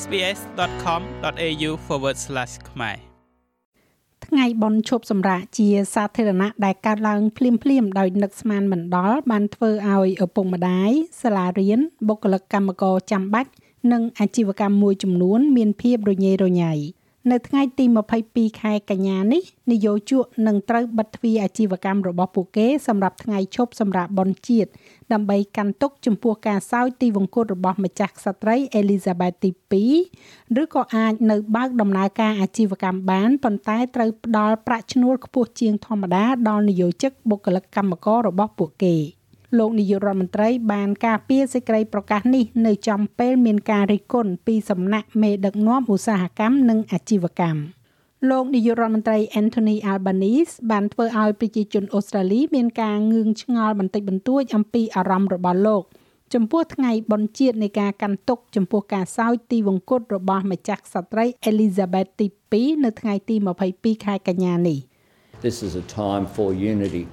sbs.com.au/ ខ្មែរថ្ងៃបុណ្យឈប់សម្រាកជាសាធារណៈដែលកើតឡើងភ្លាមៗដោយនឹកស្មានមិនដល់បានធ្វើឲ្យឪពុកម្ដាយសាលារៀនបុគ្គលិកកម្មករចាំបាច់និងអាជីវកម្មមួយចំនួន មានភាពរញ៉េរញ៉ៃ។ នៅថ្ងៃទី22ខែកញ្ញានេះនយោជកនឹងត្រូវបិទទ្វារអាជីវកម្មរបស់ពួកគេសម្រាប់ថ្ងៃឈប់សម្រាកបុណ្យជាតិដើម្បីកាន់ទុកចំពោះការសោយទីវង្គតរបស់ម្ចាស់ក្សត្រីអេលីសាបេតទី2ឬក៏អាចនៅបើកដំណើរការអាជីវកម្មបានប៉ុន្តែត្រូវផ្ដល់ប្រាក់ឈ្នួលខ្ពស់ជាងធម្មតាដល់នយោជកបុគ្គលិកកម្មកររបស់ពួកគេ។ លោកនាយករដ្ឋមន្ត្រីបានការពារសេចក្តីប្រកាសនេះនៅចំពេលមានការរិះគន់ពីសំណាក់មេដឹកនាំឧស្សាហកម្មនិងអាជីវកម្មលោកនាយករដ្ឋមន្ត្រី Anthony Albanese បានធ្វើឲ្យប្រជាជនអូស្ត្រាលីមានការងឿងឆ្ងល់បន្តិចបន្តួចអំពីអារម្មណ៍របស់លោកចំពោះថ្ងៃបុណ្យជាតិនៃការកាន់ទុកចំពោះការសោយទីវង្គតរបស់ម្ចាស់ក្សត្រី Elizabeth ទី2នៅថ្ងៃទី22ខែកញ្ញានេះ This is a time for unity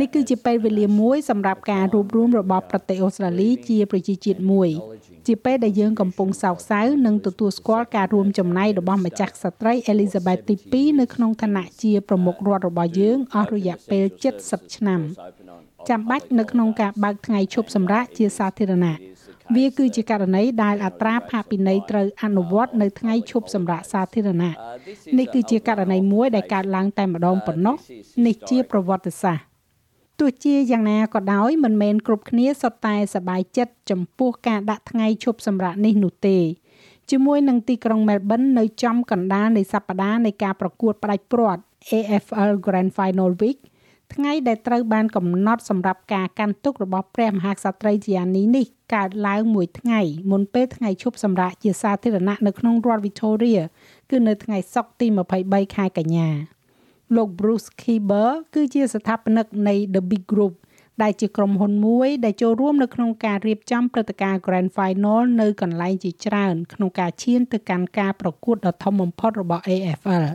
នេះគឺជាពេលវេលាមួយសម្រាប់ការរួបរวมរបស់ប្រទេសអូស្ត្រាលីជាប្រជាជាតិមួយ ជាពេលដែលយើងកំពុងសោកសៅនិងទទួលស្គាល់ការរួមចំណែករបស់ម្ចាស់ក្សត្រីអេលីសាបេតទី2នៅក្នុងឋានៈជាប្រមុខរដ្ឋរបស់យើងអស់រយៈពេល70ឆ្នាំចាំបាច់នៅក្នុងការបើកថ្ងៃឈប់សម្រាកជាសាធារណៈ វាគឺជាករណីដែលអត្រាផាកពិន័យត្រូវអនុវត្តនៅថ្ងៃឈប់សម្រាកសាធារណៈនេះគឺជាករណីមួយដែលកើតឡើងតែម្ដងប៉ុណ្ណោះនេះជាប្រវត្តិសាស្ត្រទោះជាយ៉ាងណាក៏ដោយមិនមែនគ្រប់គ្នាសុទ្ធតែសប្បាយចិត្តចំពោះការដាក់ថ្ងៃឈប់សម្រាកនេះនោះទេជាមួយនឹងទីក្រុង Melbourne នៅចំកណ្ដាលនៃសប្តាហ៍នៃការប្រកួតផ្ដាច់ព្រាត់ AFL Grand Final Week ថ្ងៃដែលត្រូវបានកំណត់សម្រាប់ការកាន់ទុករបស់ព្រះមហាក្សត្រីជាអានីនេះកើតឡើងមួយថ្ងៃមុនពេលថ្ងៃឈប់សម្រាកជាសាធារណៈនៅក្នុងរដ្ឋ Victoria គឺនៅថ្ងៃសុក្រទី23ខែកញ្ញាលោក Bruce Kieber គឺជាស្ថាបនិកនៃ The Big Group ដែលជាក្រុមហ៊ុនមួយដែលចូលរួមនៅក្នុងការរៀបចំព្រឹត្តិការណ៍ Grand Final នៅកន្លែងជាច្រើនក្នុងការឈានទៅកាន់ការប្រកួតដ៏ធំបំផុតរបស់ AFL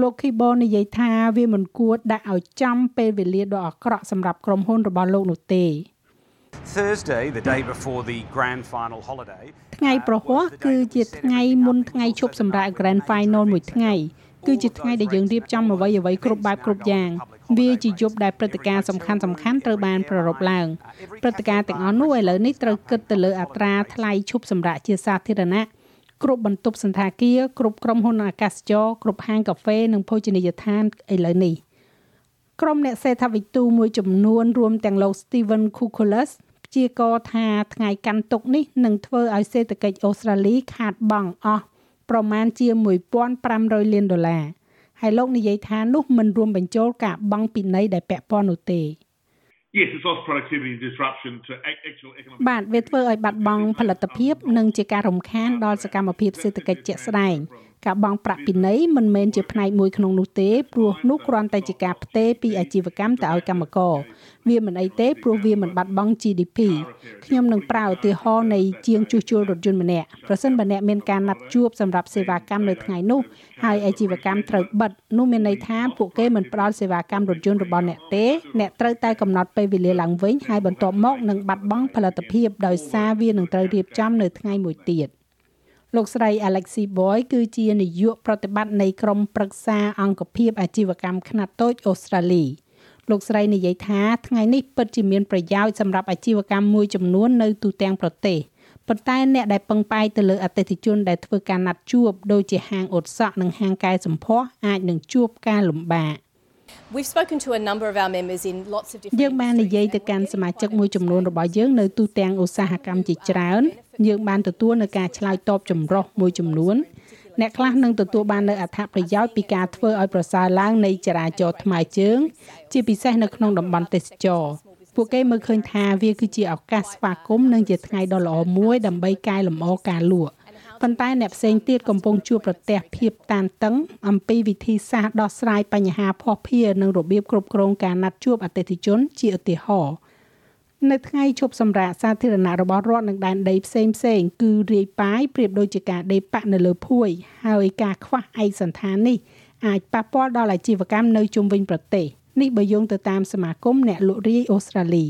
លោក Kibo និយាយថាវាមិនគួរដាក់ឲ្យចំពេលវេលាដ៏អាក្រក់សម្រាប់ក្រុមហ៊ុនរបស់លោកនោះទេ Thursday the day before the grand final holiday ថ្ងៃប្រហ័សគឺជាថ្ងៃមុនថ្ងៃឈប់សម្រាក Grand Final មួយថ្ងៃគឺជាថ្ងៃដែលយើងរៀបចំអ្វីអ្វីគ្រប់បែបគ្រប់យ៉ាងវាជាយប់ដែលព្រឹត្តិការណ៍សំខាន់សំខាន់ត្រូវបានប្រារព្ធឡើងព្រឹត្តិការណ៍ទាំងអស់នោះឥឡូវនេះត្រូវគិតទៅលើអត្រាថ្លៃឈប់សម្រាកជាសាធារណៈ គ្រប់បន្ទប់សន្តាគារគ្រប់ក្រុមហ៊ុនអាកាសចរគ្រប់ហាងកាហ្វេនិងភោជនីយដ្ឋានឥឡូវនេះក្រុមអ្នកសេដ្ឋវិទូមួយចំនួនរួមទាំងលោក Steven Kukulas ព្យាករថាថ្ងៃកាន់ទុកនេះនឹងធ្វើឲ្យសេដ្ឋកិច្ចអូស្ត្រាលីខាតបង់អស់ប្រមាណជា1500លានដុល្លារហើយលោកនិយាយថានោះមិនរួមបញ្ចូលការបង់ពិន័យដែលពាក់ព័ន្ធនោះទេ Yes it's lost productivity and disruption to actual economic បាទវាធ្វើឲ្យបាត់បង់ផលិតភាព និងជាការរំខានដល់សកម្មភាពសេដ្ឋកិច្ចជាក់ស្ដែង ការបង់ប្រាក់ពិន័យមិនមែនជាផ្នែកមួយក្នុងនោះទេព្រោះនោះគ្រាន់តែជាការផ្ទេរពីអាជីវកម្មទៅឲ្យកម្មករវាមិនអីទេព្រោះវាមិនបាត់បង់ GDP ខ្ញុំនឹងប្រើឧទាហរណ៍នៃជាងជួសជុលរថយន្តម្នាក់ប្រសិនបើអ្នកមានការណាត់ជួបសម្រាប់សេវាកម្មនៅថ្ងៃនោះហើយអាជីវកម្មត្រូវបិទនោះមានន័យថាពួកគេមិនផ្ដល់សេវាកម្មរថយន្តរបស់អ្នកទេអ្នកត្រូវតែកំណត់ពេលវេលាឡើងវិញហើយបន្ទាប់មកនឹងបាត់បង់ផលិតភាពដោយសារវានឹងត្រូវរៀបចំនៅថ្ងៃមួយទៀត លោកស្រី Alexi Boy គឺជានាយកប្រតិបត្តិនៃក្រុមប្រឹក្សាអង្គភាពអាជីវកម្មខ្នាតតូចអូស្ត្រាលីលោកស្រីនិយាយថាថ្ងៃនេះពិតជាមានប្រយោជន៍សម្រាប់អាជីវកម្មមួយចំនួននៅទូទាំងប្រទេសប៉ុន្តែអ្នកដែលពឹងផ្អែកទៅលើអតិថិជនដែលធ្វើការណាត់ជួបដូចជាហាងអ៊ុតសក់និងហាងកែសម្ផស្សអាចនឹងជួបការលំបាក We've spoken to a number of our members in lots of different យើងបាននិយាយទៅកាន់សមាជិកមួយចំនួនរបស់យើងនៅទូទាំងឧស្សាហកម្មជាច្រើនយើងបានទទួលនៅការឆ្លើយតបចម្រុះមួយចំនួនអ្នកខ្លះនឹងទទួលបាននូវអត្ថប្រយោជន៍ពីការធ្វើឲ្យប្រសើរឡើងនៃចរាចរណ៍ថ្មើរជើង ជាពិសេសនៅក្នុងតំបន់ទេសចរពួកគេមើលឃើញថាវាគឺជាឱកាសស្វាគមន៍និងជាថ្ងៃដ៏ល្អមួយដើម្បីកែលម្អការលក់ ប៉ុន្តែអ្នកផ្សេងទៀតកំពុងជួបប្រទះភាពតានតឹង អំពីវិធីសាស្ត្រដោះស្រាយបញ្ហាភ័ស្តុភារនិងរបៀបគ្រប់គ្រងការណាត់ជួបអតិថិជនជាឧទាហរណ៍នៅថ្ងៃជប់សម្រាប់សាធារណៈរបស់រដ្ឋនឹងដែនដីផ្សេងផ្សេងគឺរាយប៉ាយប្រៀបដូចជាការដេកប៉ាក់នៅលើភួយ ហើយការខ្វះឯកសន្តាននេះអាចប៉ះពាល់ដល់អាជីវកម្មនៅជុំវិញប្រទេសនេះបើយោងទៅតាមសមាគមអ្នកលក់រាយអូស្ត្រាលី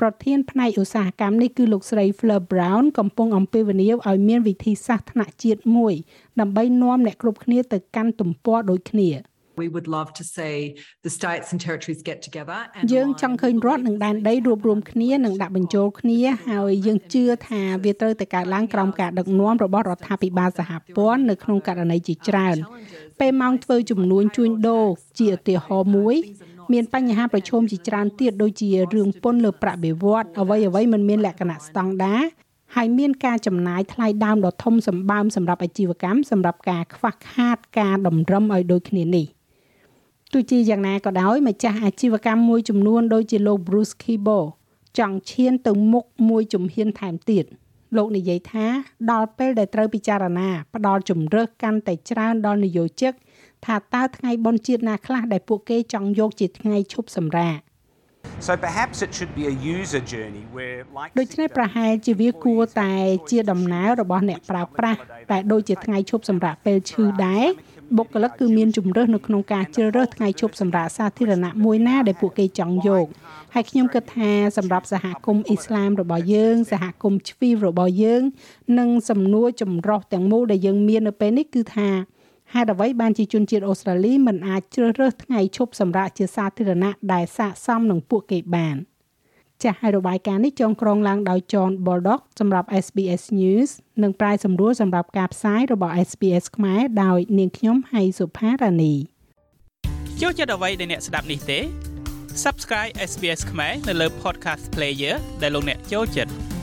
ប្រធានផ្នែកឧស្សាហកម្មនេះគឺលោកស្រី Fleur Brown កំពុងអំពាវនាវឲ្យមានវិធីសាស្ត្រថ្នាក់ជាតិមួយដើម្បីនាំអ្នកគ្រប់គ្នាទៅកាន់ទំព័រដូចគ្នា We would love to see the states and territories get together and យើងចង់ឃើញរដ្ឋនិងដែនដីរួបរวมគ្នានិងដាក់បញ្ចូលគ្នាហើយយើងជឿថាវាត្រូវតែកើតឡើងក្រោមការដឹកនាំរបស់រដ្ឋាភិបាលសហព័ន្ធនៅក្នុងករណីជាច្រើនពេលម៉ោងធ្វើចំនួនជួញដូរជាឧទាហរណ៍មួយ មានបញ្ហាប្រឈមជាច្រើនទៀតដូចជារឿងពន្ធលើប្រាក់បៀវត្សអ្វីអ្វីមិនមានលក្ខណៈស្តង់ដារហើយមានការចំណាយថ្លៃដើមដ៏ធំសម្បើមសម្រាប់អាជីវកម្មសម្រាប់ការខ្វះខាតការតម្រឹមឲ្យដូចគ្នានេះទោះជាយ៉ាងណាក៏ដោយម្ចាស់អាជីវកម្មមួយចំនួនដូចជាលោក Bruce Kibo ចង់ឈានទៅមុខមួយជំហានថែមទៀតលោកនិយាយថាដល់ពេលដែលត្រូវពិចារណាផ្ដល់ជំរើសកាន់តែច្រើនដល់នយោជិក ថាតើថ្ងៃបុណ្យជាតិណាខ្លះដែលពួកគេចង់យកជាថ្ងៃឈប់សម្រាក So perhaps it should be a user journey where like ដូច្នេះប្រហែលជាវាគួរតែជាដំណើររបស់អ្នកប្រើប្រាស់តែដូចជាថ្ងៃឈប់សម្រាកពេលឈឺដែរបុគ្គលិកគឺមានជំរើសនៅក្នុងការជ្រើសរើសថ្ងៃឈប់សម្រាកសាធារណៈមួយណាដែលពួកគេចង់យកហើយខ្ញុំគិតថាសម្រាប់សហគមន៍អ៊ីស្លាមរបស់យើងសហគមន៍ជ្វីរបស់យើង និងសំណួរចម្រុះទាំងមូលដែលយើងមាននៅពេលនេះគឺថា ហេតុអ្វីបានជាជនជាតិអូស្ត្រាលីមិនអាចជ្រើសរើសថ្ងៃឈប់សម្រាកជាសាធារណៈដែលស័ក្តិសមនឹងពួកគេបានចាស់ហើយរបាយការណ៍នេះចងក្រងឡើងដោយ John Baldock សម្រាប់ SBS News និងប្រាយសម្រួលសម្រាប់ការផ្សាយរបស់ SBS ខ្មែរដោយនាងខ្ញុំហៃសុផារ៉ានីចូលចិត្តអ្វីដែលអ្នកស្ដាប់នេះទេ Subscribe SBS ខ្មែរនៅលើ Podcast Player ដែលលោកអ្នកចូលចិត្ត